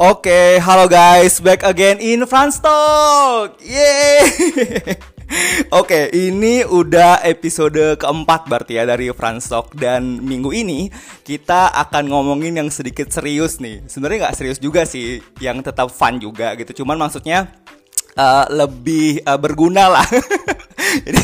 Oke, halo guys, back again in France Talk. Yeay. Oke, ini udah episode keempat berarti ya dari France Talk dan minggu ini kita akan ngomongin yang sedikit serius nih. Sebenarnya nggak serius juga sih, yang tetap fun juga gitu. Cuman maksudnya uh, lebih uh, berguna lah. jadi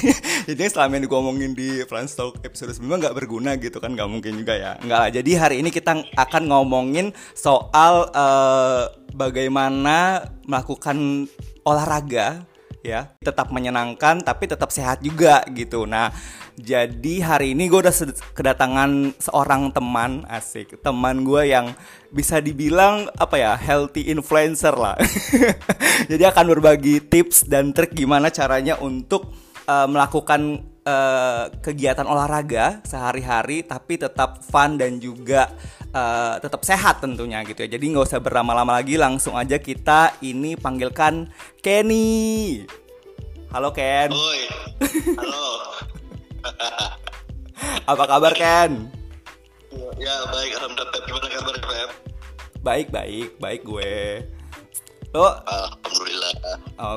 jadi selama yang ngomongin di France Talk episode sebelumnya nggak berguna gitu kan nggak mungkin juga ya nggak jadi hari ini kita akan ngomongin soal uh, bagaimana melakukan olahraga ya. Tetap menyenangkan tapi tetap sehat juga gitu. Nah jadi hari ini gue udah kedatangan seorang teman asik. Teman gue yang bisa dibilang apa ya healthy influencer lah. Jadi akan berbagi tips dan trik gimana caranya untuk uh, melakukan uh, kegiatan olahraga sehari-hari tapi tetap fun dan juga uh, tetap sehat tentunya gitu ya. Jadi nggak usah berlama-lama lagi, langsung aja kita ini panggilkan Kenny. Halo Ken. Oi. Halo. Apa kabar Ken? Ya baik, alhamdulillah. Gimana kabar Pep? Baik baik baik gue. Lo? Alhamdulillah.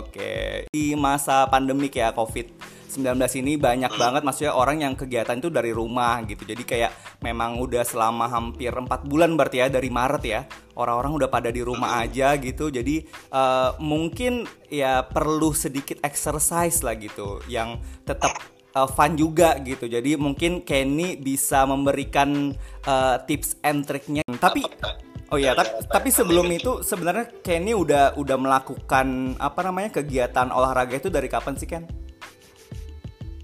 Oke. Di masa pandemik ya COVID-19 ini banyak hmm. banget maksudnya orang yang kegiatan itu dari rumah gitu. Jadi kayak memang udah selama hampir empat bulan berarti ya dari Maret ya. Orang-orang udah pada di rumah hmm. aja gitu. Jadi uh, mungkin ya perlu sedikit exercise lah gitu yang tetap uh, fun juga gitu. Jadi mungkin Kenny bisa memberikan uh, tips and triknya. Tapi Oh iya, tapi, tapi sebelum itu sebenarnya Kenny udah udah melakukan apa namanya kegiatan olahraga itu dari kapan sih Ken?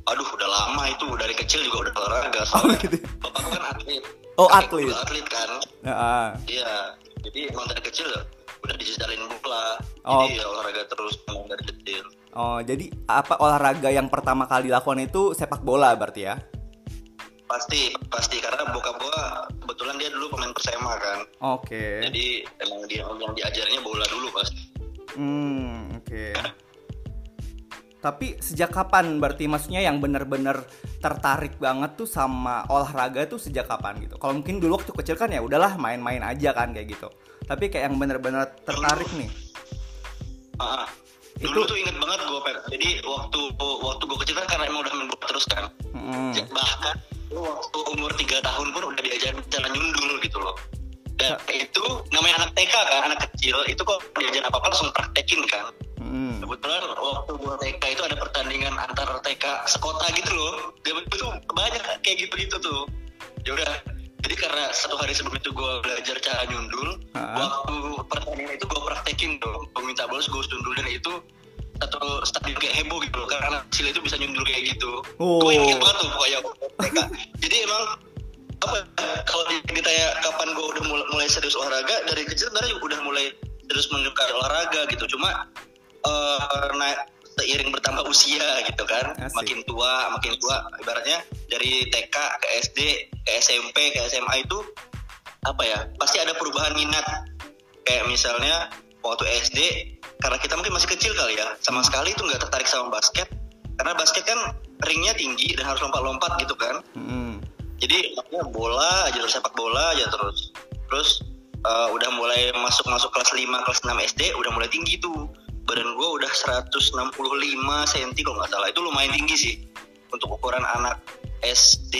Aduh, udah lama itu dari kecil juga udah olahraga. Oh gitu. Bapak kan atlet. Oh atlet. atlet kan. Ya. Iya. Jadi emang dari kecil udah dijajalin bola. Oh. Jadi ya, olahraga terus dari kecil. Oh, jadi apa olahraga yang pertama kali dilakukan itu sepak bola berarti ya? Pasti, pasti karena bokap gua kebetulan dia dulu pemain Persema kan. Oke. Okay. Jadi emang dia yang diajarnya bola dulu pasti. Hmm, oke. Okay. Tapi sejak kapan berarti maksudnya yang benar-benar tertarik banget tuh sama olahraga tuh sejak kapan gitu? Kalau mungkin dulu waktu kecil kan ya udahlah main-main aja kan kayak gitu. Tapi kayak yang benar-benar tertarik nih. Ah, dulu itu... tuh inget banget gue Pep. Jadi waktu waktu gue kecil kan karena emang udah main bola terus kan. Hmm. Bahkan waktu umur tiga tahun pun udah diajarin cara nyundul gitu loh. Dan itu namanya anak TK kan anak kecil itu kok diajar apa apa langsung praktekin kan. Hmm. kebetulan waktu gua TK itu ada pertandingan antar TK sekota gitu loh. Dia itu banyak kayak gitu gitu tuh. Ya udah jadi karena satu hari sebelum itu gue belajar cara nyundul uh -huh. waktu pertandingan itu gue praktekin dong. Gue minta bolos gue dan itu satu stadion kayak heboh gitu loh karena anak kecil itu bisa nyundul kayak gitu oh. gue inget banget tuh pokoknya mereka jadi emang apa kalau ditanya kapan gue udah mulai, mulai serius olahraga dari kecil sebenarnya udah mulai terus menyukai olahraga gitu cuma uh, naik seiring bertambah usia gitu kan Asik. makin tua makin tua ibaratnya dari TK ke SD ke SMP ke SMA itu apa ya pasti ada perubahan minat kayak misalnya waktu SD karena kita mungkin masih kecil kali ya. Sama sekali itu nggak tertarik sama basket. Karena basket kan ringnya tinggi dan harus lompat-lompat gitu kan. Hmm. jadi bola aja terus sepak bola aja terus. Terus uh, udah mulai masuk masuk kelas 5 kelas 6 SD udah mulai tinggi tuh. Badan gue udah 165 cm kalau nggak salah. Itu lumayan tinggi sih untuk ukuran anak SD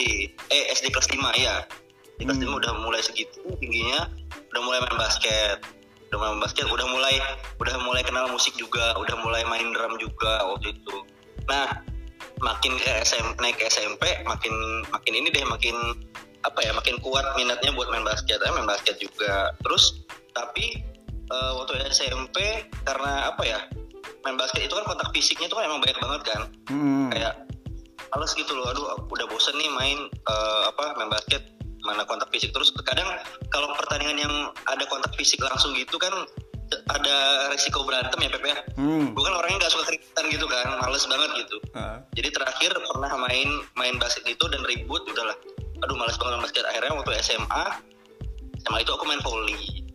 eh SD kelas 5 ya di kelas hmm. 5 udah mulai segitu tingginya udah mulai main basket udah main basket udah mulai udah mulai kenal musik juga udah mulai main drum juga waktu itu. Nah makin ke SMP naik ke SMP makin makin ini deh makin apa ya makin kuat minatnya buat main basket eh, main basket juga. Terus tapi uh, waktu SMP karena apa ya main basket itu kan kontak fisiknya itu kan emang banyak banget kan. Hmm. kayak males gitu loh aduh udah bosen nih main uh, apa main basket mana kontak fisik terus kadang kalau pertandingan yang ada kontak fisik langsung gitu kan ada resiko berantem ya Pepe ya. Hmm. Gue kan orangnya gak suka keributan gitu kan, males banget gitu. Uh. Jadi terakhir pernah main main basket itu dan ribut udahlah. Aduh males banget basket. Akhirnya waktu SMA, SMA itu aku main volley.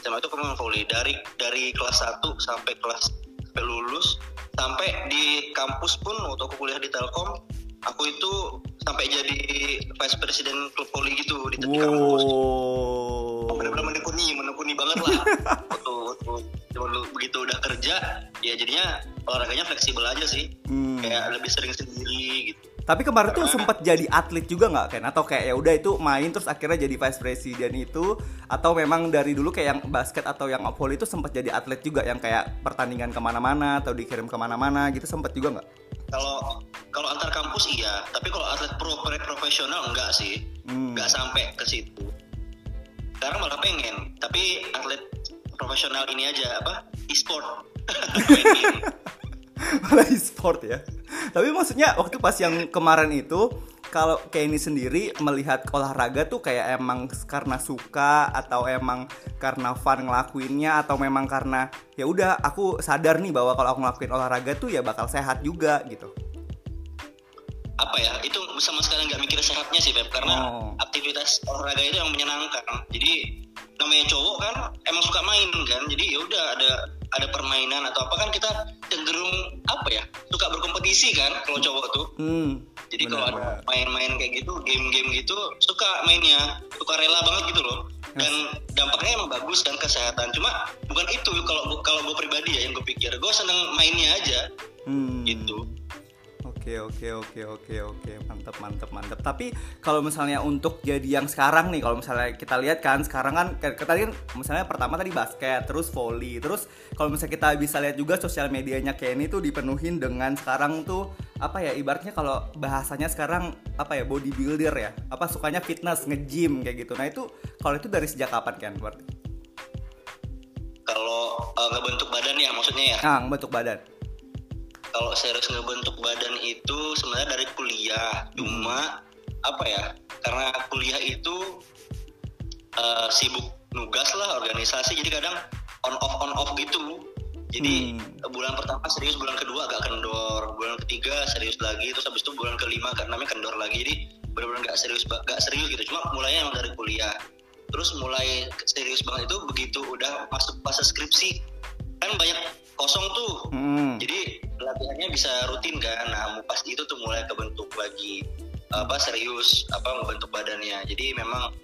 SMA itu aku main volley dari dari kelas 1 sampai kelas sampai lulus sampai di kampus pun waktu aku kuliah di Telkom aku itu sampai jadi vice president klub volley gitu di, wow. kampus. Oh, benar-benar menekuni, menekuni banget lah. waktu, waktu, waktu begitu udah kerja ya jadinya olahraganya fleksibel aja sih Hmm. kayak lebih sering sendiri gitu Tapi kemarin tuh sempat jadi atlet juga nggak Ken? Atau kayak ya udah itu main terus akhirnya jadi vice president itu atau memang dari dulu kayak yang basket atau yang volley itu sempat jadi atlet juga yang kayak pertandingan ke mana-mana atau dikirim ke mana-mana gitu sempat juga nggak? Kalau kalau antar kampus iya tapi kalau atlet pro profesional enggak sih Hmm. nggak sampai ke situ sekarang malah pengen tapi atlet profesional ini aja apa e-sport malah e-sport ya. Tapi maksudnya waktu pas yang kemarin itu kalau kayak ini sendiri melihat olahraga tuh kayak emang karena suka atau emang karena fun ngelakuinnya atau memang karena ya udah aku sadar nih bahwa kalau aku ngelakuin olahraga tuh ya bakal sehat juga gitu. apa ya itu sama sekali nggak mikir sehatnya sih Pep karena Oh. aktivitas olahraga itu yang menyenangkan jadi namanya cowok kan emang suka main kan jadi ya udah ada ada permainan atau apa kan kita cenderung apa ya suka berkompetisi kan kalau cowok tuh Hmm. Jadi kalau ada main-main kayak gitu game-game gitu suka mainnya suka rela banget gitu loh. Dan dampaknya emang bagus dan kesehatan. Cuma bukan itu kalau kalau gue pribadi ya yang gue pikir. Gue seneng mainnya aja. Hmm. gitu Oke oke oke oke oke mantap mantap mantap. Tapi kalau misalnya untuk jadi yang sekarang nih, kalau misalnya kita lihat kan sekarang kan tadi kan misalnya pertama tadi basket, terus volley, terus kalau misalnya kita bisa lihat juga sosial medianya Kenny tuh dipenuhin dengan sekarang tuh apa ya ibaratnya kalau bahasanya sekarang apa ya bodybuilder ya, apa sukanya fitness, nge-gym kayak gitu. Nah itu kalau itu dari sejak kapan kan berarti? kalau eh, ngebentuk badan ya maksudnya ya Ah, bentuk badan. Kalau serius ngebentuk badan itu sebenarnya dari kuliah. Cuma apa ya karena kuliah itu eh, sibuk nugas lah organisasi jadi kadang on off on off gitu. Jadi bulan pertama serius bulan kedua agak kendor. Bulan ketiga serius lagi terus habis itu bulan kelima karena namanya kendor lagi. Jadi benar-benar nggak serius nggak serius gitu. Cuma mulainya emang dari kuliah. Terus mulai serius banget itu begitu udah masuk fase skripsi kan banyak kosong tuh. Hmm. jadi latihannya bisa rutin kan. Nah pas itu tuh mulai kebentuk lagi apa serius apa membentuk badannya. Jadi memang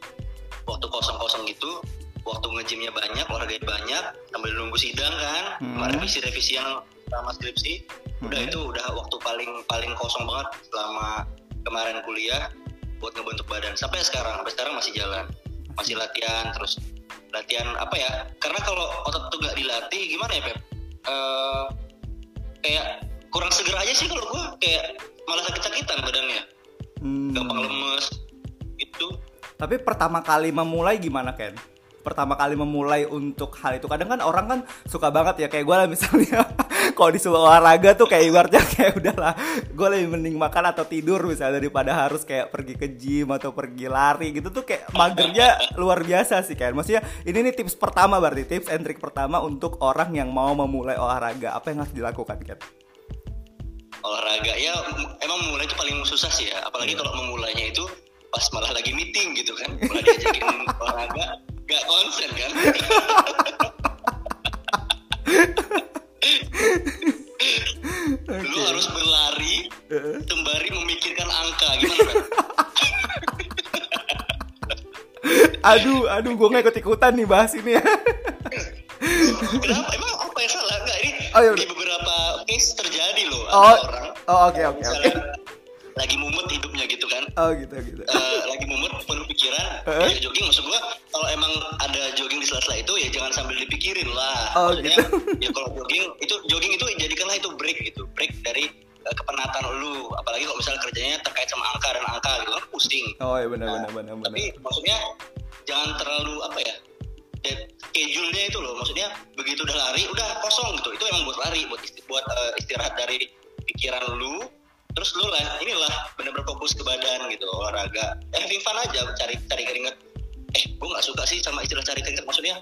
waktu kosong-kosong gitu waktu ngejimnya banyak olahraganya banyak sambil nunggu sidang kan. Hmm. revisi-revisi yang sama skripsi. Udah Hmm. itu udah waktu paling paling kosong banget selama kemarin kuliah buat ngebentuk badan. Sampai sekarang sampai sekarang masih jalan. Masih latihan terus latihan apa ya? Karena kalau otot tuh nggak dilatih gimana ya Pep? Eh, kayak kurang seger aja sih kalau gua. Kayak malah sakit-sakitan badannya. Hmm. gampang lemes gitu. Tapi pertama kali memulai gimana Ken? Pertama kali memulai untuk hal itu. Kadang kan orang kan suka banget ya kayak gue lah misalnya kalau disuruh olahraga tuh kayak ibaratnya kayak udahlah gue lebih mending makan atau tidur misalnya daripada harus kayak pergi ke gym atau pergi lari gitu tuh kayak magernya luar biasa sih Ken. Maksudnya ini nih tips pertama berarti tips and trick pertama untuk orang yang mau memulai olahraga. Apa yang harus dilakukan Ken? olahraga ya emang mulai itu paling susah sih ya. Apalagi kalau memulainya itu pas malah lagi meeting gitu kan. Malah diajakin olahraga gak konsen kan lu harus berlari sembari memikirkan angka gimana? Aduh, aduh gue nggak ikut ikutan nih bahas ini ya. kenapa emang apa yang salah enggak ini Oh, iya, di beberapa case terjadi loh Oh, ada orang oh oke oke oke. lagi mumet hidupnya gitu kan Oh gitu gitu. Eh, lagi mumet pikiran Heeh. ya jogging maksud gua kalau emang ada jogging di sela-sela itu ya jangan sambil dipikirin lah Oh, Maksudnya, gitu. ya kalau jogging itu jogging itu jadikanlah itu break gitu break dari eh, kepenatan lu apalagi kalau misalnya kerjanya terkait sama angka dan angka gitu kan pusing Oh iya benar benar benar benar. tapi maksudnya jangan terlalu apa ya schedule-nya itu loh maksudnya begitu udah lari udah kosong gitu itu emang buat lari buat isti- buat eh, istirahat dari pikiran lu terus lu lah inilah bener-bener fokus ke badan gitu olahraga eh having fun aja cari cari keringet eh gue nggak suka sih sama istilah cari keringet maksudnya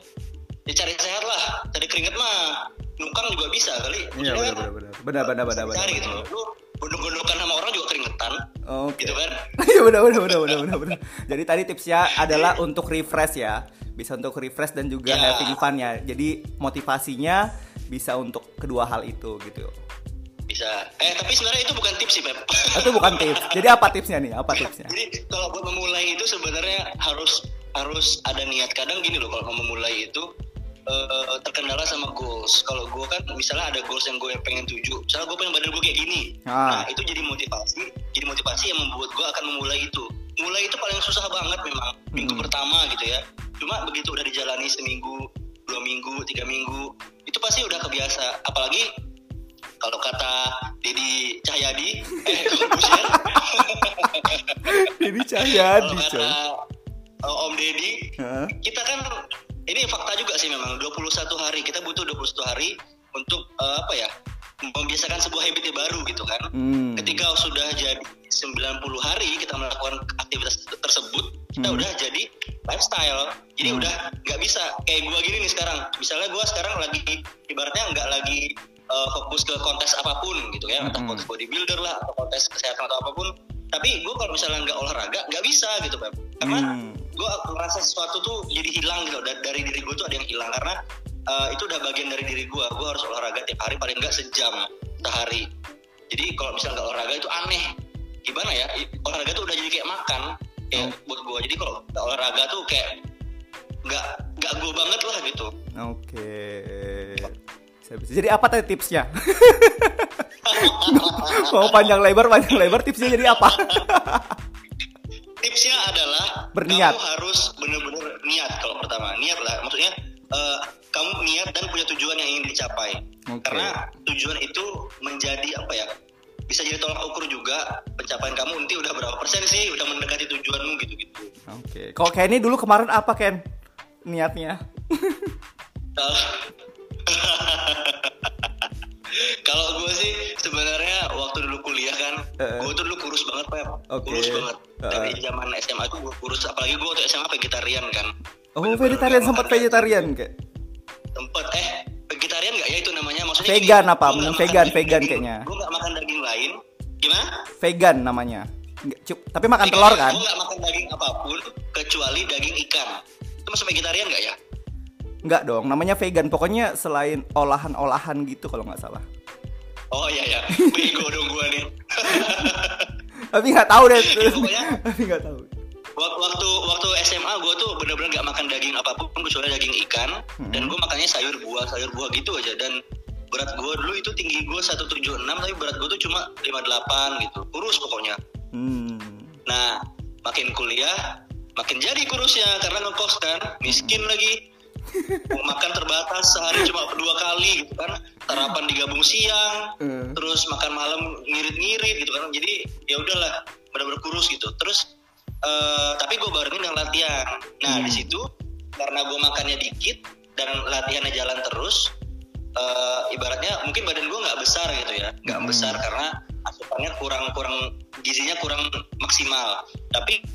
ya cari sehat lah cari keringet mah nukang juga bisa kali Iya benar benar benar. Benar benar benar benar. cari gitu lu gondok-gondokan sama orang juga keringetan Oke. gitu kan Iya benar benar benar benar benar benar. Jadi tadi tipsnya adalah untuk refresh ya. Bisa untuk refresh dan juga Ya. having fun ya. Jadi motivasinya bisa untuk kedua hal itu gitu. Bisa eh tapi sebenarnya itu bukan tips sih Pep Itu bukan tips. Jadi apa tipsnya nih? Apa tipsnya? Jadi kalau buat memulai itu sebenarnya harus harus ada niat. Kadang gini loh kalau mau memulai itu uh, terkendala sama goals. Kalau gue kan misalnya ada goals yang gue pengen tuju, misalnya gue pengen badan gue kayak gini, Ah. nah itu jadi motivasi, jadi motivasi yang membuat gue akan memulai itu. Mulai itu paling susah banget memang minggu Mm-mm. pertama gitu ya. Cuma begitu udah dijalani seminggu, dua minggu, tiga minggu, itu pasti udah kebiasa. Apalagi kalau kata Dedi Cahyadi, eh Corbusier, Ini kalau Cahyadi, kata uh, Om Dedi, Hah? kita kan ini fakta juga sih memang 21 hari kita butuh 21 hari untuk eh, apa ya membiasakan sebuah habit yang baru gitu kan Hmm. ketika sudah jadi 90 hari kita melakukan aktivitas tersebut kita Hmm. udah jadi lifestyle jadi Hmm. udah nggak bisa kayak gua gini nih sekarang misalnya gua sekarang lagi ibaratnya nggak lagi eh, fokus ke kontes apa pun gitu ya entah Hmm. kontes bodybuilder lah atau kontes kesehatan atau apa pun. Tapi gue kalau misalnya nggak olahraga nggak bisa gitu Beb. karena Hmm. gue ngerasa sesuatu tuh jadi hilang gitu dari, dari diri gue tuh ada yang hilang. Karena uh, itu udah bagian dari diri gue gue harus olahraga tiap hari paling nggak sejam sehari. Jadi kalau misalnya nggak olahraga itu aneh. Gimana ya? Olahraga tuh udah jadi kayak makan kayak buat gue jadi kalau nggak olahraga tuh kayak nggak nggak gue banget lah gitu. Oke. Bisa- Jadi apa tadi tipsnya? Mau panjang lebar, panjang lebar tipsnya jadi apa? tipsnya adalah Berniat. kamu harus bener-bener niat kalau pertama niat lah maksudnya eh, kamu niat dan punya tujuan yang ingin dicapai Oke. karena tujuan itu menjadi apa ya bisa jadi tolak ukur juga pencapaian kamu nanti udah berapa persen sih udah mendekati tujuanmu gitu gitu Oke. Kalau Kenny dulu kemarin apa Ken? Niatnya? kalau gue sih sebenarnya waktu dulu kuliah kan Eh. gue tuh dulu kurus banget pak Oke. kurus banget dari Eh. zaman SMA tuh gue kurus apalagi gue waktu SMA vegetarian kan Oh, Bener-bener vegetarian nggak sempat vegetarian kayak. tempat eh vegetarian nggak ya itu namanya maksudnya Vegan apa? gua nggak Mending makan vegan, daging- vegan daging- kayaknya. gua nggak makan daging lain gimana Vegan namanya. Nggak, cup- tapi makan telur kan? gue nggak makan daging apa pun kecuali daging ikan itu masuk vegetarian nggak ya Enggak dong, namanya vegan. Pokoknya selain olahan-olahan gitu kalau nggak salah. oh iya ya bego dong gue nih Tapi nggak tahu deh. Ya, pokoknya Tapi nggak tahu. Wak- waktu waktu SMA gue tuh bener-bener nggak makan daging apa pun kecuali daging ikan Hmm. dan gue makannya sayur buah sayur buah gitu aja dan berat gue dulu itu tinggi gue 176 tapi berat gue tuh cuma 58 gitu kurus pokoknya Hmm. Nah, makin kuliah, makin jadi kurusnya karena ngekos kan, miskin lagi. Mau makan terbatas sehari cuma dua kali gitu kan. Sarapan digabung siang, Eh. terus makan malam ngirit-ngirit gitu kan. Jadi ya udahlah, benar-benar kurus gitu. Terus eh, tapi gue barengin dengan latihan. Nah, di situ karena gue makannya dikit dan latihannya jalan terus, eh, ibaratnya mungkin badan gue nggak besar gitu ya, nggak Hmm. besar karena asupannya kurang kurang gizinya kurang maksimal. Tapi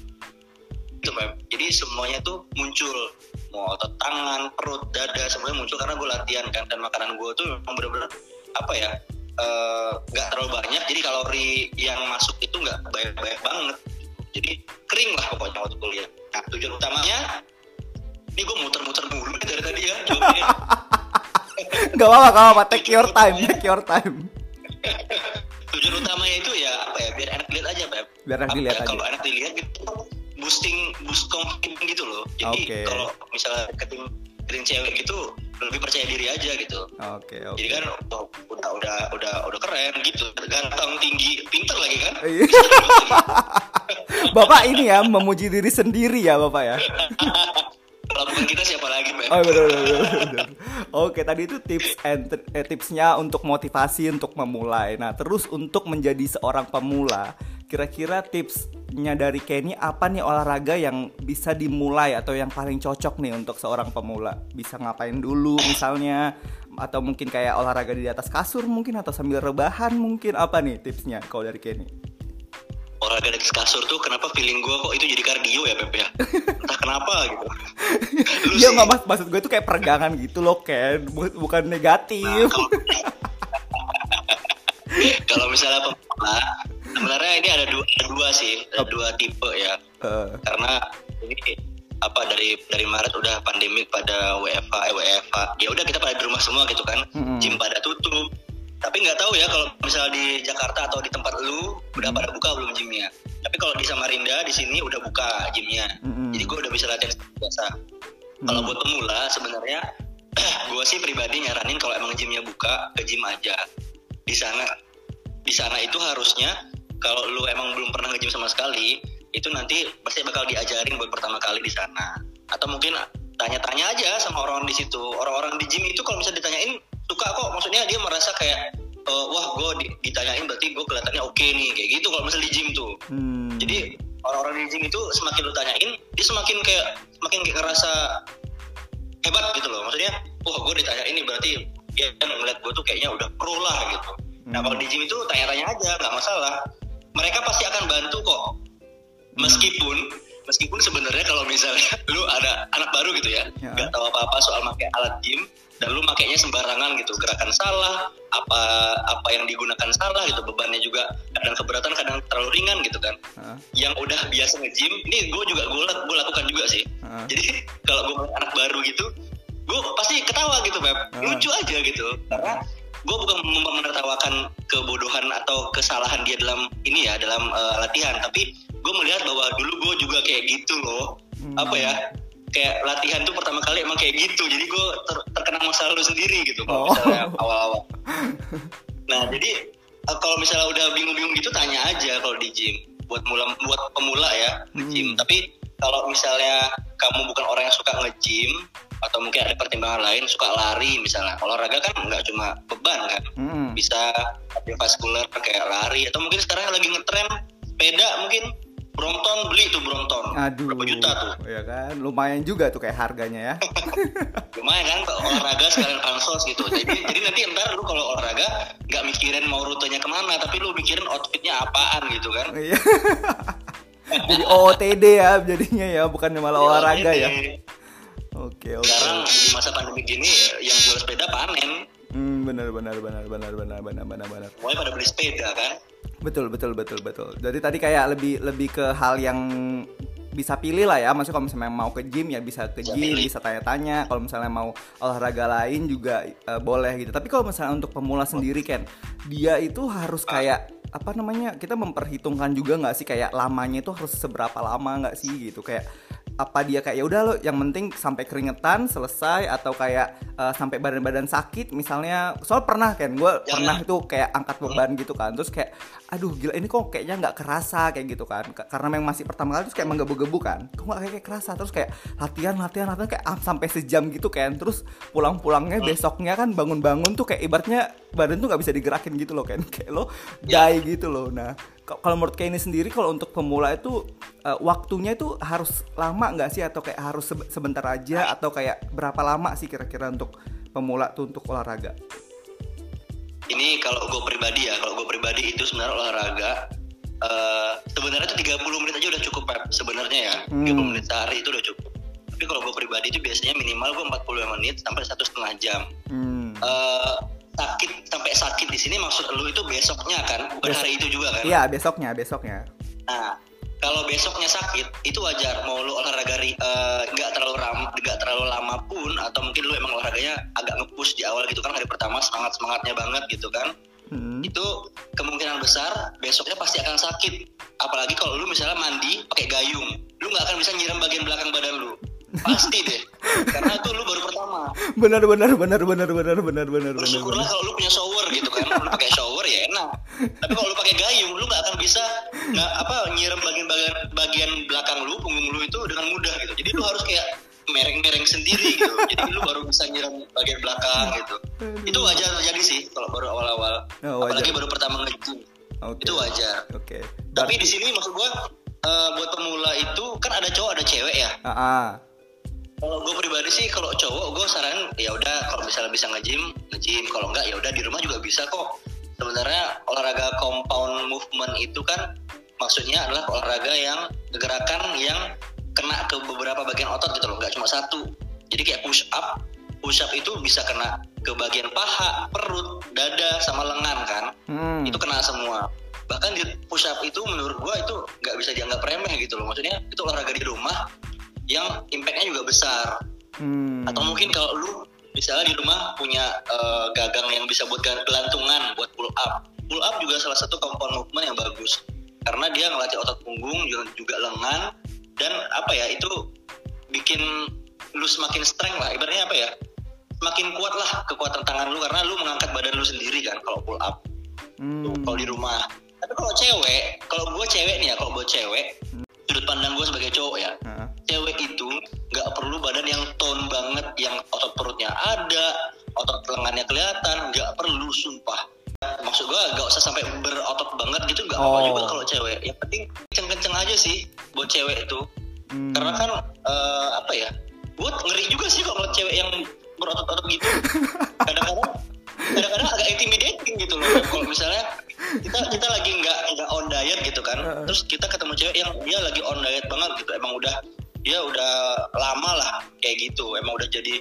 itu. Jadi semuanya tuh muncul mau otot tangan, perut, dada semuanya muncul karena gue latihan kan dan makanan gue tuh memang bener-bener apa ya eh, nggak terlalu banyak jadi kalori yang masuk itu nggak banyak-banyak banget jadi kering lah pokoknya waktu kuliah nah tujuan utamanya ini gue muter-muter mulu nih dari tadi ya jawabnya. Gak apa-apa, gak apa-apa. Take your time, take your time. tujuan utamanya itu ya apa ya biar enak dilihat aja Beb Biar enak Apa dilihat ya, aja. kalau enak dilihat gitu boosting boost confidence gitu loh jadi Oke. kalau misalnya deketin deketin cewek gitu lebih percaya diri aja gitu Oke, oke. jadi kan oh, udah udah udah udah keren gitu ganteng tinggi pinter lagi kan Iya. Bapak ini ya memuji diri sendiri ya Bapak ya. kalau bukan kita siapa lagi Beb Oh betul, betul, betul. Oke tadi itu tips and eh, tipsnya untuk motivasi untuk memulai. Nah terus untuk menjadi seorang pemula, kira-kira tipsnya dari Kenny apa nih olahraga yang bisa dimulai atau yang paling cocok nih untuk seorang pemula? Bisa ngapain dulu misalnya? Atau mungkin kayak olahraga di atas kasur mungkin atau sambil rebahan mungkin apa nih tipsnya kalau dari Kenny? olahraga di kasur tuh kenapa feeling gue kok itu jadi kardio ya Beb ya entah kenapa gitu Lu Iya nggak mas maksud gue itu kayak peregangan gitu loh Ken, Bu- bukan negatif. Nah, kalau, kalau misalnya pemula, sebenarnya ini ada dua, ada dua sih, ada dua tipe ya. Eh, Karena ini apa dari dari Maret udah pandemik pada WFH, eh WFH. Ya udah kita pada di rumah semua gitu kan. Mm-mm. Gym pada tutup. Tapi nggak tahu ya kalau misalnya di Jakarta atau di tempat lu udah pada buka belum gymnya. Tapi kalau di Samarinda di sini udah buka gymnya. Mm-mm. Jadi gue udah bisa latihan biasa. Kalau Mm. buat pemula sebenarnya gue sih pribadi nyaranin kalau emang gymnya buka ke gym aja di sana di sana itu harusnya kalau lu emang belum pernah nge-gym sama sekali itu nanti pasti bakal diajarin buat pertama kali di sana. Atau mungkin tanya-tanya aja sama orang di situ. Orang-orang di gym itu kalau misalnya ditanyain suka kok. Maksudnya dia merasa kayak uh, wah gue ditanyain berarti gue kelihatannya oke okay nih kayak gitu kalau misalnya di gym tuh. Hmm. jadi orang-orang di gym itu semakin lu tanyain dia semakin kayak semakin kayak ngerasa hebat gitu loh. Maksudnya wah gue ditanya ini berarti dia ngeliat gue tuh kayaknya udah pro lah gitu. Nah kalau di gym itu tanya-tanya aja nggak masalah mereka pasti akan bantu kok meskipun meskipun sebenarnya kalau misalnya lu ada anak baru gitu ya, ya. nggak ya. tahu apa-apa soal pakai alat gym dan lu makainya sembarangan gitu gerakan salah apa apa yang digunakan salah gitu bebannya juga kadang keberatan kadang terlalu ringan gitu kan uh. yang udah biasa nge-gym ini gue juga gue gue lakukan juga sih uh. jadi kalau gue anak baru gitu gue pasti ketawa gitu beb uh. lucu aja gitu karena gue bukan menertawakan kebodohan atau kesalahan dia dalam ini ya dalam uh, latihan. Tapi gue melihat bahwa dulu gue juga kayak gitu loh. Hmm. apa ya? Kayak latihan tuh pertama kali emang kayak gitu. Jadi gue ter terkena masa lalu sendiri gitu kalau oh. misalnya awal-awal. Nah jadi eh, kalau misalnya udah bingung-bingung gitu tanya aja kalau di gym. Buat mula buat pemula ya di hmm. gym tapi kalau misalnya kamu bukan orang yang suka nge-gym atau mungkin ada pertimbangan lain suka lari misalnya olahraga kan nggak cuma beban kan hmm. bisa kardiovaskuler kayak lari atau mungkin sekarang lagi ngetren sepeda mungkin Brompton beli tuh Brompton. Aduh. Berapa juta tuh? Ya kan, lumayan juga tuh kayak harganya ya. lumayan kan olahraga sekalian pansos gitu. Jadi jadi nanti ntar lu kalau olahraga nggak mikirin mau rutenya ke mana, tapi lu mikirin outfitnya apaan gitu kan. Iya. jadi OOTD ya jadinya ya, bukannya malah ya, olahraga ya. Oke, oke. Sekarang di masa pandemi gini yang jual sepeda panen. Hmm, benar benar benar benar benar benar benar benar. Semuanya pada beli sepeda kan? Betul betul betul betul. Jadi tadi kayak lebih lebih ke hal yang bisa pilih lah ya. Maksudnya kalau misalnya mau ke gym ya bisa ke gym, bisa tanya-tanya. Kalau misalnya mau olahraga lain juga uh, boleh gitu. Tapi kalau misalnya untuk pemula sendiri kan, dia itu harus kayak apa namanya? Kita memperhitungkan juga nggak sih kayak lamanya itu harus seberapa lama nggak sih gitu kayak apa dia kayak ya udah lo yang penting sampai keringetan selesai atau kayak uh, sampai badan-badan sakit misalnya. Soal pernah kan gue pernah itu kayak angkat beban gitu kan. Terus kayak aduh gila ini kok kayaknya nggak kerasa kayak gitu kan. Karena memang masih pertama kali terus kayak menggebu-gebu kan. Kok nggak kayak, kerasa? Terus kayak latihan latihan latihan kayak ah, sampai sejam gitu kan terus pulang-pulangnya besoknya kan bangun-bangun tuh kayak ibaratnya badan tuh nggak bisa digerakin gitu loh kan kayak lo die gitu loh. Nah kalau menurut kayak ini sendiri kalau untuk pemula itu uh, waktunya itu harus lama nggak sih atau kayak harus sebentar aja atau kayak berapa lama sih kira-kira untuk pemula tuh untuk olahraga? Ini kalau gue pribadi ya, kalau gue pribadi itu sebenarnya olahraga uh, sebenarnya itu 30 menit aja udah cukup Pep. sebenarnya ya. Hmm. 30 menit sehari itu udah cukup. Tapi kalau gue pribadi itu biasanya minimal gue 45 menit sampai satu setengah jam. Hmm. Uh, sakit sampai sakit di sini maksud lu itu besoknya kan? Bukan Besok. hari itu juga kan? Iya besoknya besoknya. Nah kalau besoknya sakit itu wajar. Mau lu olahraga eh, nggak uh, terlalu ram nggak terlalu lama pun atau mungkin lu emang olahraganya agak ngepush di awal gitu kan hari pertama semangat semangatnya banget gitu kan? Hmm. itu kemungkinan besar besoknya pasti akan sakit. Apalagi kalau lu misalnya mandi pakai gayung lu nggak akan bisa nyiram bagian belakang badan lu pasti deh. Karena itu lu baru pertama. Benar benar benar benar benar benar benar benar. Syukurlah kalau lu punya shower gitu kan. Lu pakai shower ya enak. Tapi kalau lu pakai gayung lu gak akan bisa nggak apa nyiram bagian bagian bagian belakang lu punggung lu itu dengan mudah gitu. Jadi lu harus kayak mereng-mereng sendiri gitu. Jadi lu baru bisa nyiram bagian belakang gitu. Itu wajar terjadi sih kalau baru awal-awal. Oh, apalagi baru pertama nge okay. itu wajar. Oke. Okay. tapi di sini maksud gua uh, buat pemula itu kan ada cowok ada cewek ya? Uh -uh kalau gue pribadi sih kalau cowok gue saran ya udah kalau misalnya bisa nge-gym, nge-gym. Kalau enggak ya udah di rumah juga bisa kok. Sebenarnya olahraga compound movement itu kan maksudnya adalah olahraga yang gerakan yang kena ke beberapa bagian otot gitu loh, nggak cuma satu. Jadi kayak push up, push up itu bisa kena ke bagian paha, perut, dada, sama lengan kan. Hmm. Itu kena semua. Bahkan di push up itu menurut gue itu nggak bisa dianggap remeh gitu loh. Maksudnya itu olahraga di rumah yang impactnya juga besar. Hmm. atau mungkin kalau lu misalnya di rumah punya uh, gagang yang bisa buat gelantungan buat pull up. Pull up juga salah satu compound movement yang bagus. Karena dia ngelatih otot punggung juga, juga lengan dan apa ya itu bikin lu semakin strength lah. Ibaratnya apa ya? Semakin kuat lah kekuatan tangan lu karena lu mengangkat badan lu sendiri kan kalau pull up. Hmm. Kalau di rumah. Tapi kalau cewek kalau gue cewek nih ya kalau buat cewek sudut pandang gue sebagai cowok ya. Heeh. Cewek itu nggak perlu badan yang tone banget yang otot perutnya ada otot lengannya kelihatan nggak perlu sumpah. Maksud gue nggak usah sampai berotot banget gitu nggak apa Oh. juga kalau cewek. Yang penting kenceng-kenceng aja sih buat cewek itu. Hmm. karena kan eh, apa ya gue ngeri juga sih kalau cewek yang berotot-otot gitu. Kadang-kadang kadang-kadang agak intimidating gitu loh. Kalau misalnya kita kita lagi nggak nggak on diet gitu kan terus kita ketemu cewek yang dia lagi on diet banget gitu. Emang udah dia udah lama lah kayak gitu. Emang udah jadi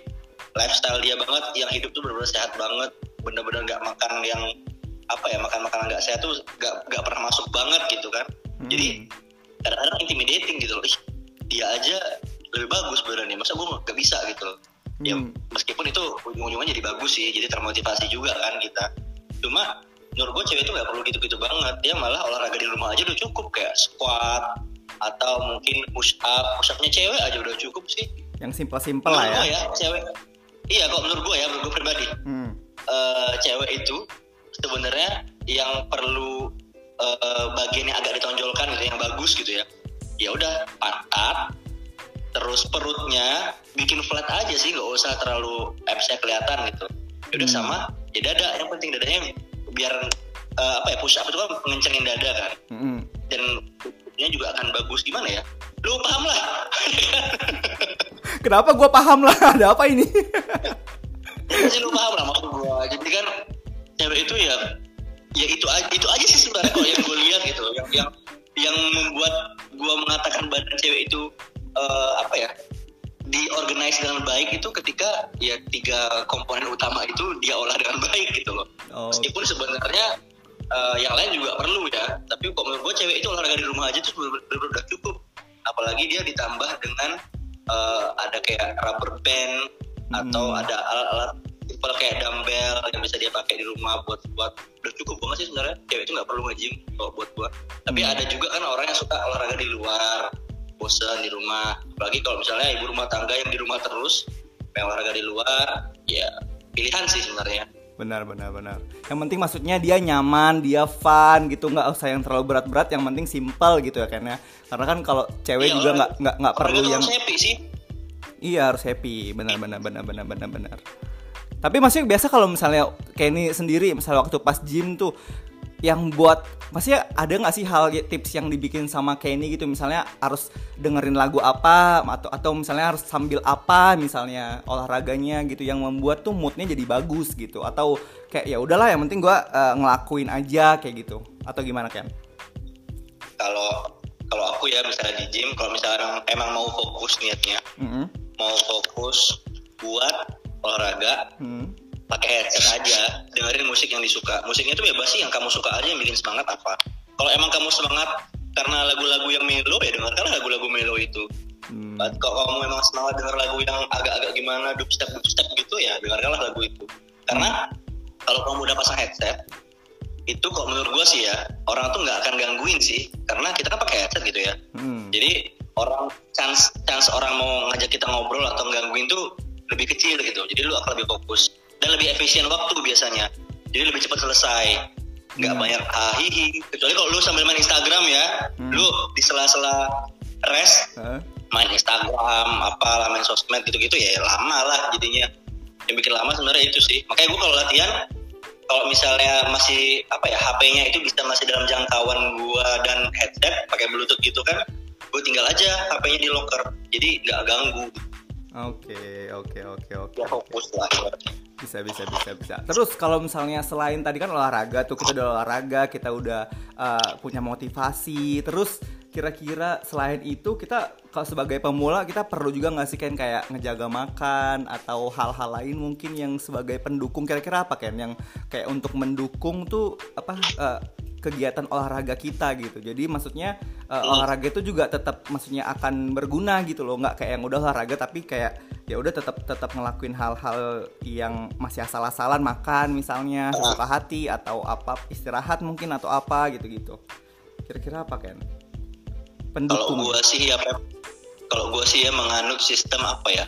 lifestyle dia banget yang hidup tuh benar-benar sehat banget. Bener-bener nggak makan yang apa ya makan makanan nggak sehat tuh nggak nggak pernah masuk banget gitu kan. Hmm. jadi kadang-kadang intimidating gitu loh. Ih, dia aja lebih bagus sebenarnya masa gue nggak bisa gitu loh. Ya Hmm. meskipun itu ujung-ujungnya jadi bagus sih jadi termotivasi juga kan kita. Cuma menurut gue cewek itu nggak perlu gitu-gitu banget. Dia malah olahraga di rumah aja udah cukup. Kayak squat atau mungkin push up push upnya cewek aja udah cukup sih yang simpel-simpel lah ya. ya cewek iya kok menurut gue ya menurut gue pribadi Hmm. eh, cewek itu sebenarnya yang perlu eh, bagian yang agak ditonjolkan gitu yang bagus gitu ya ya udah pantat terus perutnya bikin flat aja sih nggak usah terlalu absnya kelihatan gitu ya udah Hmm. sama ya dada yang penting dadanya biar eh, apa ya push up itu kan ngencengin dada kan Hmm. dan tutupnya juga akan bagus. Gimana ya? Lu paham lah. Kenapa gue paham lah? Ada apa ini? ya pasti lu paham lah maksud gua. Jadi kan cewek itu ya ya itu aja itu aja sih sebenarnya kalau yang gue lihat gitu yang yang yang membuat gua mengatakan badan cewek itu eh, apa ya diorganize dengan baik itu ketika ya tiga komponen utama itu dia olah dengan baik gitu loh. Oh, meskipun sebenarnya eh, yang lain juga perlu ya. Tapi kok menurut gue cewek itu olahraga di rumah aja tuh bener-bener udah cukup. Apalagi dia ditambah dengan eh, ada kayak rubber band atau Hmm. ada alat-alat simpel kayak dumbbell yang bisa dia pakai di rumah buat buat udah cukup banget sih sebenarnya. Cewek itu nggak perlu nge-gym kalau buat gua. Tapi Hmm. ada juga kan orang yang suka olahraga di luar bosan di rumah. Apalagi kalau misalnya ibu rumah tangga yang di rumah terus pengen olahraga di luar ya pilihan sih sebenarnya benar benar benar. Yang penting maksudnya dia nyaman, dia fun gitu, nggak usah yang terlalu berat-berat. Yang penting simple gitu ya kan ya. Karena kan kalau cewek Iya, juga nggak nggak nggak perlu yang harus happy sih Iya harus happy, benar benar benar benar benar benar. Tapi maksudnya biasa kalau misalnya Kenny sendiri, misalnya waktu pas gym tuh, yang buat, maksudnya ada nggak sih hal tips yang dibikin sama Kenny gitu, misalnya harus dengerin lagu apa, atau atau misalnya harus sambil apa, misalnya olahraganya gitu, yang membuat tuh moodnya jadi bagus gitu, atau kayak ya udahlah yang penting gua eh, ngelakuin aja kayak gitu, atau gimana Ken? kalau kalau aku ya misalnya di gym kalau misalnya emang mau fokus niatnya Mm-mm. mau fokus buat olahraga Hmm. Pakai headset aja dengerin musik yang disuka. Musiknya itu bebas sih yang kamu suka aja yang bikin semangat apa. Kalau emang kamu semangat karena lagu-lagu yang melo ya dengarkanlah lagu-lagu melo itu. Hmm. Kalau kamu memang semangat denger lagu yang agak-agak gimana dubstep dubstep gitu ya dengarkanlah lagu itu. Karena kalau kamu udah pasang headset itu kok menurut gue sih ya orang tuh nggak akan gangguin sih. Karena kita kan pakai headset gitu ya. Hmm. jadi orang chance chance orang mau ngajak kita ngobrol atau gangguin tuh lebih kecil gitu. Jadi lu akan lebih fokus dan lebih efisien waktu biasanya jadi lebih cepat selesai nggak Hmm. banyak hahihi kecuali kalau lu sambil main Instagram ya Hmm. lu di sela-sela rest Hah? main Instagram apalah main sosmed gitu-gitu ya lama lah jadinya yang bikin lama sebenarnya itu sih makanya gue kalau latihan kalau misalnya masih apa ya HP-nya itu bisa masih dalam jangkauan gua dan headset pakai bluetooth gitu kan gue tinggal aja HP-nya di locker jadi nggak ganggu Oke, oke, oke, oke. ya fokus lah Bisa, bisa, bisa, bisa. Terus kalau misalnya selain tadi kan olahraga tuh kita udah olahraga, kita udah uh, punya motivasi. Terus kira-kira selain itu kita kalau sebagai pemula kita perlu juga nggak sih kayak ngejaga makan atau hal-hal lain mungkin yang sebagai pendukung kira-kira apa kan yang kayak untuk mendukung tuh apa uh, kegiatan olahraga kita gitu. Jadi maksudnya uh, olahraga itu juga tetap maksudnya akan berguna gitu loh, nggak kayak yang udah olahraga tapi kayak ya udah tetap tetap ngelakuin hal-hal yang masih asal-asalan makan misalnya sesuka hati atau apa istirahat mungkin atau apa gitu-gitu. Kira-kira apa kan? kalau Pendukung. gua sih ya kalau gua sih ya menganut sistem apa ya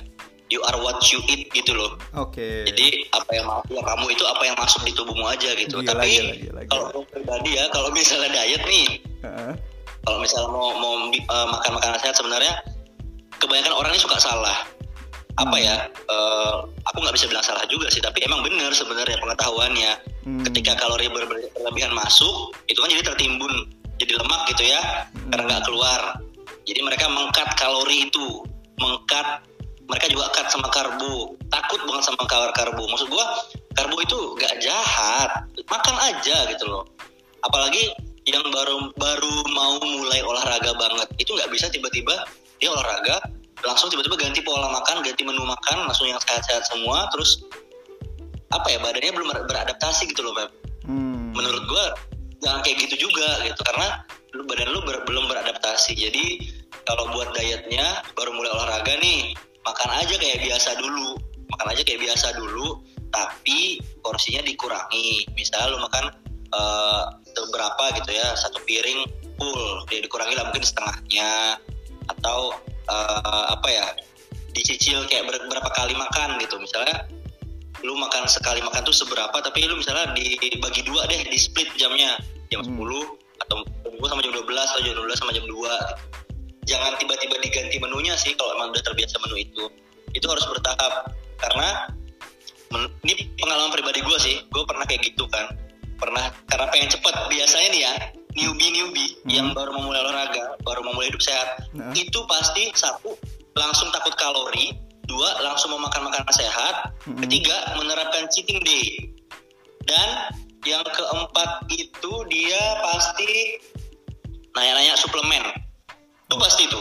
you are what you eat gitu loh. Oke. Okay. Jadi apa yang ya kamu itu apa yang masuk di tubuhmu aja gitu. Gila, Tapi gila, gila, gila. kalau pribadi ya, kalau misalnya diet nih, Heeh. kalau misalnya mau mau uh, makan makanan sehat sebenarnya kebanyakan orang ini suka salah. Apa Hmm. ya? eh, aku nggak bisa bilang salah juga sih, tapi emang bener sebenarnya pengetahuannya. Hmm. Ketika kalori ber- ber- berlebihan masuk, itu kan jadi tertimbun, jadi lemak gitu ya, Hmm. karena nggak keluar. Jadi mereka mengkat kalori itu, mengkat mereka juga cut sama karbo takut banget sama kar karbo maksud gua karbo itu gak jahat. Makan aja gitu loh. Apalagi yang baru baru mau mulai olahraga banget itu nggak bisa tiba-tiba dia olahraga langsung tiba-tiba ganti pola makan ganti menu makan langsung yang sehat-sehat semua terus apa ya badannya belum ber- beradaptasi gitu loh Pep Hmm. menurut gua jangan kayak gitu juga gitu karena lu badan lu ber- belum beradaptasi. Jadi kalau buat dietnya baru mulai olahraga nih makan aja kayak biasa dulu. Makan aja kayak biasa dulu tapi porsinya dikurangi. Misal lu makan berapa gitu ya satu piring full. Dia dikurangi lah mungkin setengahnya. Atau eh, apa ya dicicil kayak ber- berapa kali makan gitu. Misalnya lu makan sekali makan tuh seberapa tapi lu misalnya dibagi dua deh di split jamnya. Jam Hmm. 10 atau gua sama jam 12 atau jam 12 sama jam 2 gitu. Jangan tiba-tiba diganti menunya sih kalau emang udah terbiasa menu itu. Itu harus bertahap. Karena men- ini pengalaman pribadi gue sih. Gue pernah kayak gitu kan. Pernah karena pengen cepet. Biasanya nih ya newbie newbie Hmm. yang baru memulai olahraga baru memulai hidup sehat Nah. itu pasti satu langsung takut kalori. Dua langsung mau makan makanan sehat. Hmm. ketiga menerapkan cheating day. Dan yang keempat itu dia pasti nanya-nanya suplemen itu pasti itu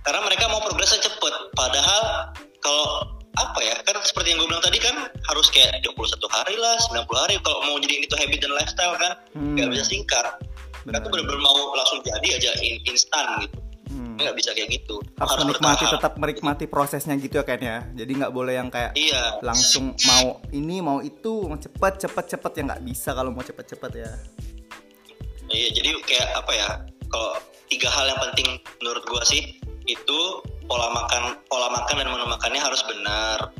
karena mereka mau progresnya cepet padahal kalau apa ya kan seperti yang gue bilang tadi kan harus kayak 21 hari lah 90 hari kalau mau jadi itu habit dan lifestyle kan Hmm. nggak bisa singkat kan tuh bener-bener mau langsung jadi aja in- instan gitu Hmm. nggak bisa kayak gitu Harus menikmati bertahap. tetap menikmati prosesnya gitu ya kan ya. Jadi nggak boleh yang kayak iya langsung mau ini mau itu mau cepet cepet cepet ya nggak bisa kalau mau cepet cepet ya. Iya, jadi kayak apa ya? Kalau tiga hal yang penting menurut gua sih itu pola makan, pola makan dan menu makannya harus benar.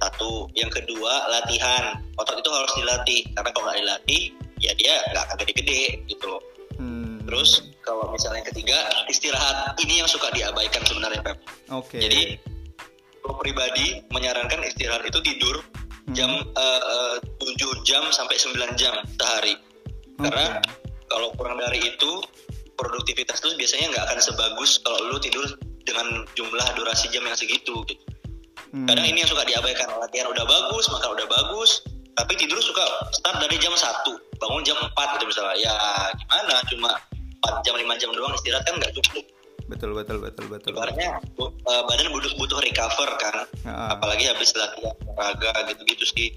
Satu, yang kedua latihan. Otot itu harus dilatih karena kalau nggak dilatih, ya dia nggak akan gede-gede gitu loh. Hmm. Terus kalau misalnya yang ketiga istirahat, ini yang suka diabaikan sebenarnya Pep. Oke. Jadi gue pribadi menyarankan istirahat itu tidur Hmm. jam eh, eh, 7 jam sampai 9 jam sehari. Karena kalau kurang dari itu produktivitas lu biasanya nggak akan sebagus kalau lu tidur dengan jumlah durasi jam yang segitu. Gitu. Hmm. Kadang ini yang suka diabaikan latihan udah bagus, makan udah bagus, tapi tidur suka start dari jam 1, bangun jam 4 gitu misalnya. Ya gimana cuma 4 jam 5 jam doang istirahat kan nggak cukup. betul betul betul betul. Ibaratnya bu- eh, badan butuh butuh recover kan, Ah. apalagi habis latihan olahraga gitu-gitu sih.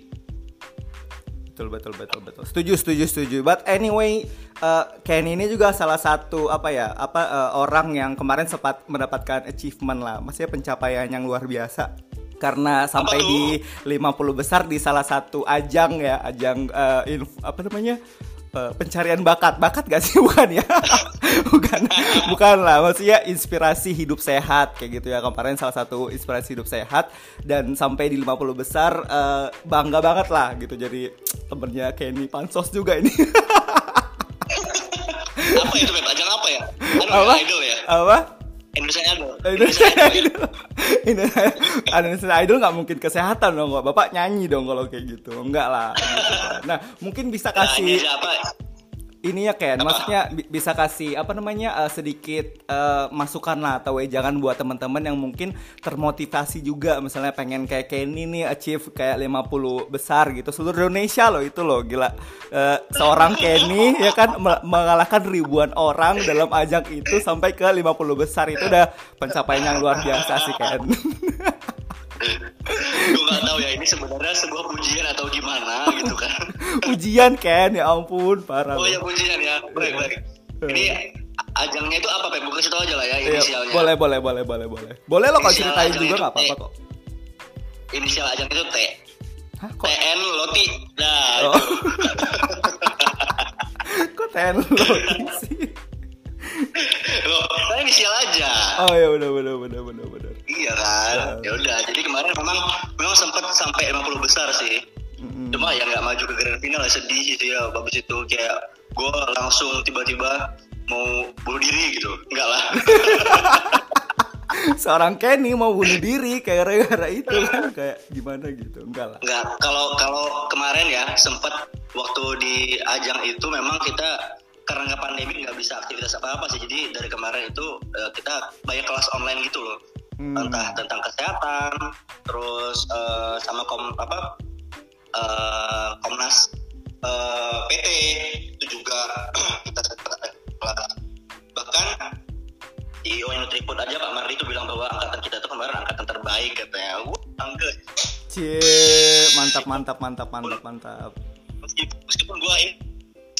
Betul betul betul betul. Setuju setuju setuju. But anyway, uh, Ken ini juga salah satu apa ya apa uh, orang yang kemarin sempat mendapatkan achievement lah, maksudnya pencapaian yang luar biasa. Karena sampai di 50 besar di salah satu ajang ya, ajang uh, inf- apa namanya? Uh, pencarian bakat. Bakat gak sih bukan ya? bukan. Bukan lah, maksudnya inspirasi hidup sehat kayak gitu ya. Kemarin salah satu inspirasi hidup sehat dan sampai di 50 besar uh, bangga banget lah gitu. Jadi temennya Kenny Pansos juga ini. apa itu Beb? Ajang apa ya? Anu ya, apa? idol ya? Apa? Indonesia Idol. Indonesia Idol? Idol. Indonesia Idol nggak mungkin kesehatan dong. Bapak nyanyi dong kalau kayak gitu. Enggak lah. gitu. Nah, mungkin bisa Nah, kasih siapa? Ini ya Ken, maksudnya bi- bisa kasih apa namanya eh, sedikit eh, masukan lah atau jangan buat teman-teman yang mungkin termotivasi juga. Misalnya pengen kayak Kenny nih achieve kayak 50 besar gitu. Seluruh Indonesia loh itu loh gila. Eh, seorang Kenny ya kan me- mengalahkan ribuan orang dalam ajang itu sampai ke 50 besar. Itu udah pencapaian yang luar biasa sih Ken. Gue nggak tahu ya ini sebenarnya sebuah pujian atau gimana gitu kan. Ujian Ken ya ampun parah. Oh ya pujian ya, baik baik. Ini ajangnya itu apa Pep? Gue kasih tau aja lah ya Iya, inisialnya. boleh boleh boleh boleh boleh. Boleh lo kalau ceritain juga nggak apa-apa T. kok. Inisial ajang itu T. Hah, kok TN Loti. Nah, Oh. itu. Kok ten lo sih? Loh, saya inisial aja. Oh ya udah udah udah udah udah. Iya kan. Ya udah. Jadi kemarin memang memang sempat sampai 50 besar sih. Mm-hmm. Cuma ya nggak maju ke grand final ya sedih sih ya. Babis itu kayak gue langsung tiba-tiba mau bunuh diri gitu. Enggak lah. seorang Kenny mau bunuh diri kayak gara-gara itu kan kayak gimana gitu enggak lah enggak kalau kalau kemarin ya sempat waktu di ajang itu memang kita karena nggak pandemi nggak bisa aktivitas apa apa sih jadi dari kemarin itu uh, kita banyak kelas online gitu loh hmm. entah tentang kesehatan terus uh, sama kom apa uh, komnas uh, PT itu juga kita bahkan di ONU Tripod aja Pak Mardi itu bilang bahwa angkatan kita itu kemarin angkatan terbaik katanya. Wah, angga. Cie, mantap mantap mantap mantap mantap. Meskipun, meskipun gua ini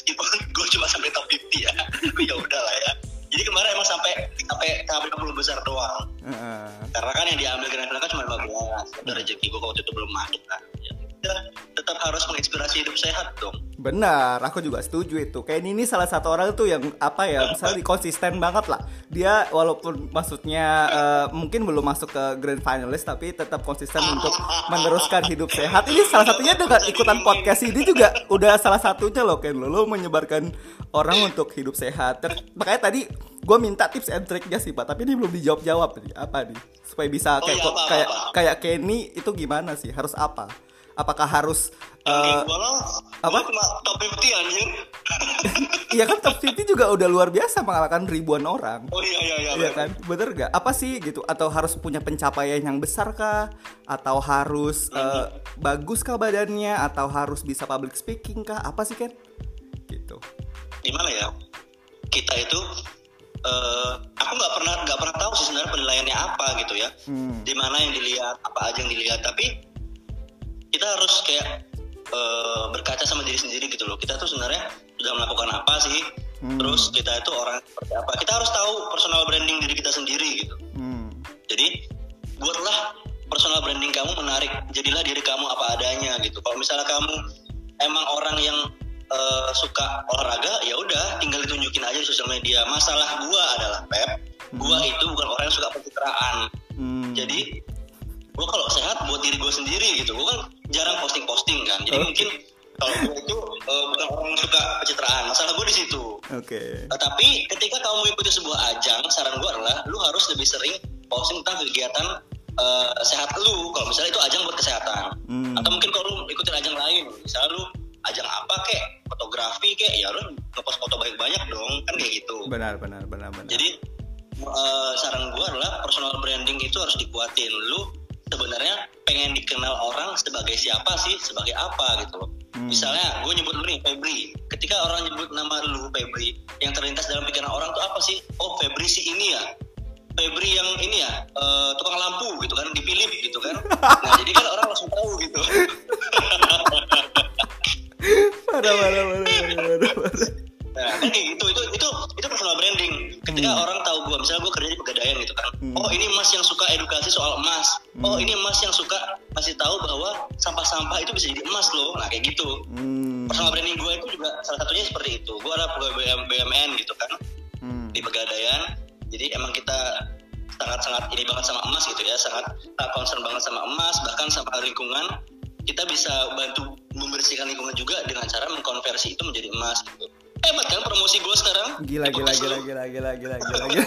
meskipun gua cuma sampai top 50 ya. Ya udah lah ya. Jadi kemarin emang sampai sampai tahap 50 besar doang. Uh. Karena kan yang diambil Grand Final kan cuma 15. Ada rezeki gua waktu itu belum masuk kan. Tetap harus menginspirasi hidup sehat dong. Benar, aku juga setuju itu. Kayak ini salah satu orang tuh yang apa ya, misalnya konsisten banget lah. Dia walaupun maksudnya uh, mungkin belum masuk ke grand finalist tapi tetap konsisten untuk meneruskan hidup sehat. Ini salah satunya dengan ikutan podcast ini juga udah salah satunya loh Ken lo, lo menyebarkan orang untuk hidup sehat. Makanya tadi gue minta tips and triknya sih pak, tapi ini belum dijawab jawab nih. Apa nih? Supaya bisa kayak oh, iya, kayak kayak Kenny itu gimana sih? Harus apa? Apakah harus uh, apa? cuma top 50 anjir. Iya kan top 50 juga udah luar biasa mengalahkan ribuan orang. Oh iya iya iya iya kan? Bener gak apa sih gitu? Atau harus punya pencapaian yang besar kah? Atau harus uh, bagus kah badannya? Atau harus bisa public speaking kah? Apa sih kan gitu. Gimana ya? Kita itu uh, aku nggak pernah nggak pernah tahu sih sebenarnya penilaiannya apa gitu ya. Hmm. di mana yang dilihat apa aja yang dilihat. Tapi kita harus kayak uh, berkaca sama diri sendiri gitu loh kita tuh sebenarnya sudah melakukan apa sih hmm. terus kita itu orang seperti apa kita harus tahu personal branding diri kita sendiri gitu hmm. jadi buatlah personal branding kamu menarik jadilah diri kamu apa adanya gitu kalau misalnya kamu emang orang yang uh, suka olahraga ya udah tinggal ditunjukin aja di sosial media masalah gua adalah pep gua hmm. itu bukan orang yang suka pencitraan hmm. jadi gue kalau sehat buat diri gue sendiri gitu. Gue kan jarang posting posting kan. Jadi okay. mungkin kalau gue itu uh, bukan orang yang suka pencitraan. Masalah gue di situ. Oke. Okay. uh, tapi ketika kamu mengikuti sebuah ajang saran gue adalah lu harus lebih sering posting tentang kegiatan uh, sehat lu. Kalau misalnya itu ajang buat kesehatan. Hmm. atau mungkin kalau lu ikutin ajang lain. Misalnya lu ajang apa kek? Fotografi kek? Ya lu ngepost foto baik banyak dong. Kan kayak gitu. Benar benar benar benar. Jadi uh, saran gue adalah personal branding itu harus dikuatin. Lu sebenarnya pengen dikenal orang sebagai siapa sih sebagai apa gitu loh. Hmm. misalnya gue nyebut lu nih Febri. Ketika orang nyebut nama lu Febri yang terlintas dalam pikiran orang tuh apa sih? Oh Febri si ini ya? Febri yang ini ya? Uh, tukang lampu gitu kan dipilih gitu kan. Nah jadi kan orang langsung tahu gitu. Parah parah parah parah parah Nah, kan gitu itu itu itu personal branding. Ketika hmm. orang tahu gue, misalnya gue kerja di pegadaian gitu kan. Hmm. Oh ini mas yang suka edukasi soal emas. Hmm. Oh ini mas yang suka masih tahu bahwa sampah-sampah itu bisa jadi emas loh. Nah kayak gitu. Hmm. Personal branding gue itu juga salah satunya seperti itu. Gue ada pegawai BUMN gitu kan hmm. di pegadaian. Jadi emang kita sangat-sangat ini banget sama emas gitu ya, sangat concern banget sama emas, bahkan sama lingkungan. Kita bisa bantu membersihkan lingkungan juga dengan cara mengkonversi itu menjadi emas gitu hebat kan promosi gue sekarang? Gila gila gila, gila gila gila gila gila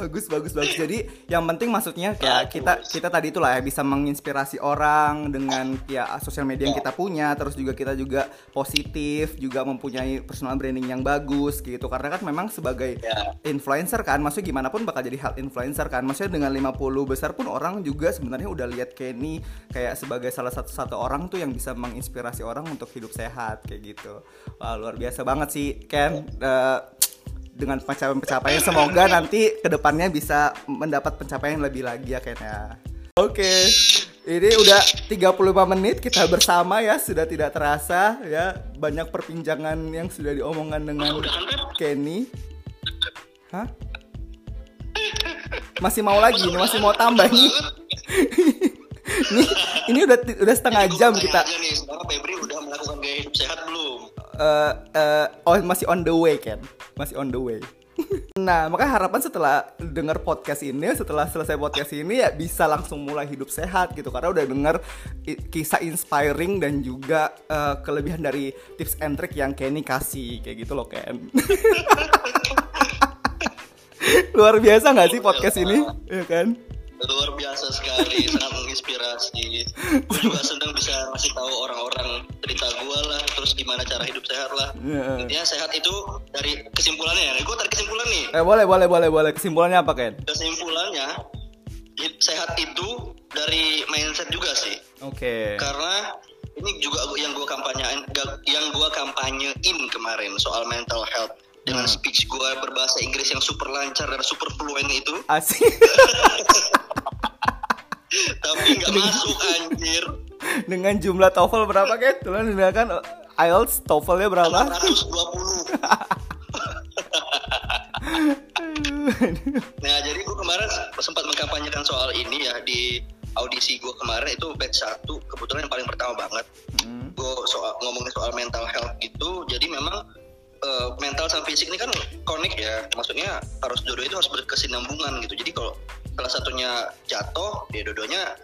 bagus bagus bagus. Jadi yang penting maksudnya kayak kita kita tadi itulah ya bisa menginspirasi orang dengan ya sosial media yang kita punya. Terus juga kita juga positif juga mempunyai personal branding yang bagus gitu. Karena kan memang sebagai ya. influencer kan maksudnya gimana pun bakal jadi health influencer kan. Maksudnya dengan 50 besar pun orang juga sebenarnya udah lihat Kenny kayak sebagai salah satu satu orang tuh yang bisa menginspirasi orang untuk hidup sehat kayak gitu. Wah luar biasa banget sih Ken. Uh, dengan pencapaian-pencapaian semoga nanti ke depannya bisa mendapat pencapaian lebih lagi ya kayaknya. Oke. Okay. Ini udah 35 menit kita bersama ya, sudah tidak terasa ya. Banyak perbincangan yang sudah diomongkan dengan Kenny. Hah? Masih mau lagi nih, masih mau tambah nih. ini ini udah udah setengah jam kita. Nih, Febri udah melakukan gaya hidup sehat belum? Uh, uh, oh masih on the way kan? masih on the way Nah, maka harapan setelah dengar podcast ini, setelah selesai podcast ini ya bisa langsung mulai hidup sehat gitu karena udah denger kisah inspiring dan juga uh, kelebihan dari tips and trick yang Kenny kasih kayak gitu loh Ken. Luar biasa nggak sih podcast ini, ya kan? Luar biasa sekali sangat menginspirasi. Gue juga senang bisa ngasih tahu orang-orang cerita gue lah terus gimana cara hidup sehat lah. Yeah. intinya sehat itu dari kesimpulannya ya. Gue tarik kesimpulan nih. Eh boleh boleh boleh boleh. Kesimpulannya apa Ken? Kesimpulannya sehat itu dari mindset juga sih. Oke. Okay. karena ini juga yang gue kampanyain yang gue kampanyein kemarin soal mental health dengan hmm. speech gue berbahasa Inggris yang super lancar dan super fluent itu. Asik. Tapi nggak masuk anjir. Dengan jumlah TOEFL berapa kan? Tulen kan IELTS TOEFL-nya berapa? 820. nah jadi gue kemarin sempat mengkampanyekan soal ini ya di audisi gue kemarin itu batch satu kebetulan yang paling pertama banget hmm. gue soal ngomongin soal mental health gitu jadi memang uh, mental sama fisik ini kan konik ya. Maksudnya harus dua itu harus berkesinambungan gitu. Jadi kalau salah satunya jatuh ya dua-duanya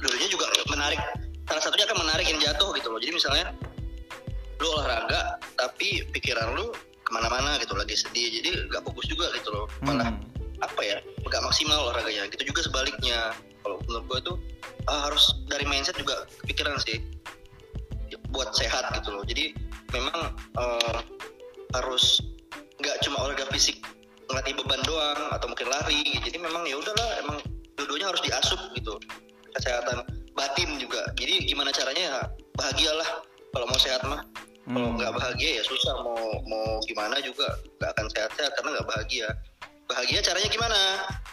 dua-duanya juga menarik. Salah satunya akan menarik yang jatuh gitu loh. Jadi misalnya lu olahraga tapi pikiran lu ke mana-mana gitu lagi sedih. Jadi nggak fokus juga gitu loh. Malah hmm. apa ya nggak maksimal olahraganya. Gitu juga sebaliknya. Kalau menurut gue itu uh, harus dari mindset juga pikiran sih buat sehat gitu loh. Jadi memang uh, harus nggak cuma olahraga fisik ngelatih beban doang atau mungkin lari. Jadi memang ya udahlah emang dua-duanya harus diasup gitu. Kesehatan batin juga. Jadi gimana caranya ya bahagialah. Kalau mau sehat mah hmm. kalau nggak bahagia ya susah. Mau mau gimana juga nggak akan sehat-sehat karena nggak bahagia. Bahagia caranya gimana?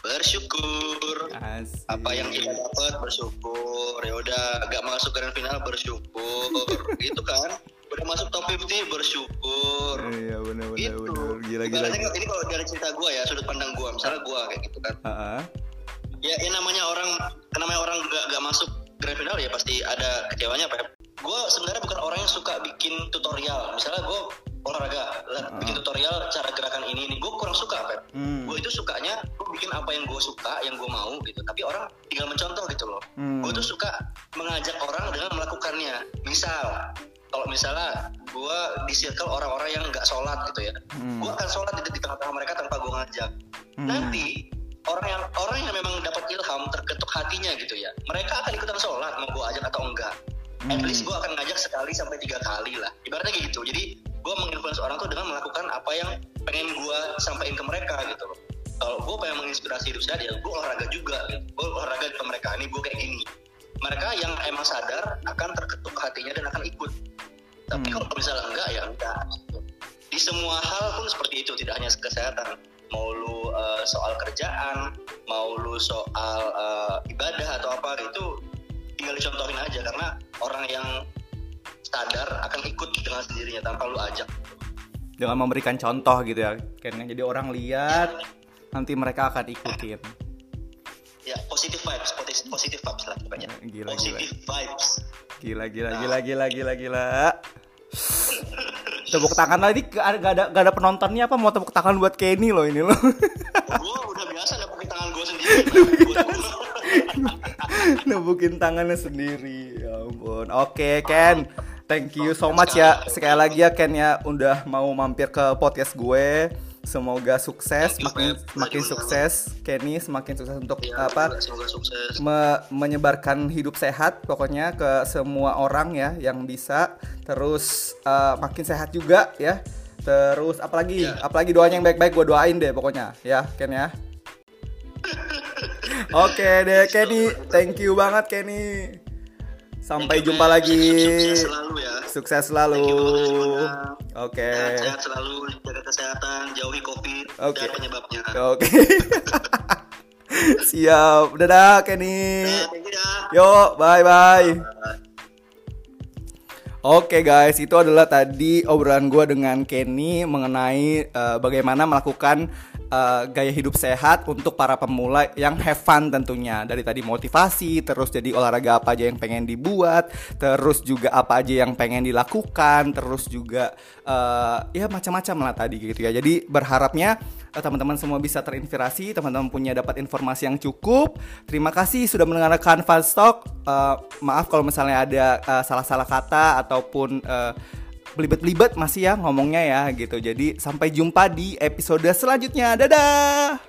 Bersyukur. Asik. apa yang kita dapat bersyukur. Ya udah nggak masuk grand final bersyukur. Gitu kan udah masuk top 50 bersyukur iya benar benar gitu. benar gila gila, gila. ini kalau dari cerita gue ya sudut pandang gue misalnya gue kayak gitu kan uh -huh. ya, ya namanya orang namanya orang gak, gak masuk grand final ya pasti ada kecewanya apa ya gue sebenarnya bukan orang yang suka bikin tutorial misalnya gue olahraga uh-huh. bikin tutorial cara gerakan ini ini gue kurang suka Pep hmm. gue itu sukanya gue bikin apa yang gue suka yang gue mau gitu tapi orang tinggal mencontoh gitu loh hmm. gue tuh suka mengajak orang dengan melakukannya misal kalau misalnya gue di circle orang-orang yang nggak sholat gitu ya hmm. gue akan sholat di, di tengah-tengah mereka tanpa gue ngajak hmm. nanti orang yang orang yang memang dapat ilham terketuk hatinya gitu ya mereka akan ikutan sholat mau gue ajak atau enggak hmm. at least gue akan ngajak sekali sampai tiga kali lah ibaratnya gitu jadi gue menginfluence orang tuh dengan melakukan apa yang pengen gue sampaikan ke mereka gitu loh kalau gue pengen menginspirasi hidup saya ya gue olahraga juga gitu. gue olahraga ke mereka ini gue kayak gini mereka yang emang sadar akan terketuk hatinya dan akan ikut. Tapi hmm. kalau misalnya enggak ya enggak. Di semua hal pun seperti itu tidak hanya kesehatan. Mau lu uh, soal kerjaan mau lu soal uh, ibadah atau apa itu tinggal dicontohin aja. Karena orang yang sadar akan ikut dengan sendirinya tanpa lu ajak. Dengan memberikan contoh gitu ya. Kan jadi orang lihat nanti mereka akan ikutin ya positive vibes positive vibes lah pokoknya. Gila, positive gila. vibes. Gila gila nah. gila gila gila gila. Tepuk tangan lagi gak ada gak ada penontonnya apa mau tepuk tangan buat Kenny loh ini loh. Gue udah biasa nepukin tangan gue sendiri. Nepukin tangannya sendiri ya ampun. Oke okay, Ken. Thank you so much ya. Sekali lagi ya Ken ya udah mau mampir ke podcast gue semoga sukses makin makin sukses Kenny semakin sukses untuk ya, apa sukses. Me menyebarkan hidup sehat pokoknya ke semua orang ya yang bisa terus uh, makin sehat juga ya terus apalagi ya. apalagi doanya yang baik-baik gue doain deh pokoknya ya Ken ya Oke okay deh Kenny, thank you banget Kenny. Sampai jumpa lagi. Sukses selalu ya. Sukses selalu. Oke. Okay. Sehat, selalu, jaga kesehatan, jauhi covid okay. dan penyebabnya. Oke. Okay. Siap. Dadah Kenny. Dadah, Yo, bye bye. Oke okay guys, itu adalah tadi obrolan gue dengan Kenny mengenai uh, bagaimana melakukan uh, gaya hidup sehat untuk para pemula yang have fun tentunya. Dari tadi motivasi, terus jadi olahraga apa aja yang pengen dibuat, terus juga apa aja yang pengen dilakukan, terus juga uh, ya macam-macam lah tadi gitu ya. Jadi berharapnya uh, teman-teman semua bisa terinspirasi, teman-teman punya dapat informasi yang cukup. Terima kasih sudah mendengarkan Fast Talk. Uh, maaf kalau misalnya ada uh, salah-salah kata ataupun uh, belibet-belibet masih ya ngomongnya ya gitu. Jadi sampai jumpa di episode selanjutnya. Dadah.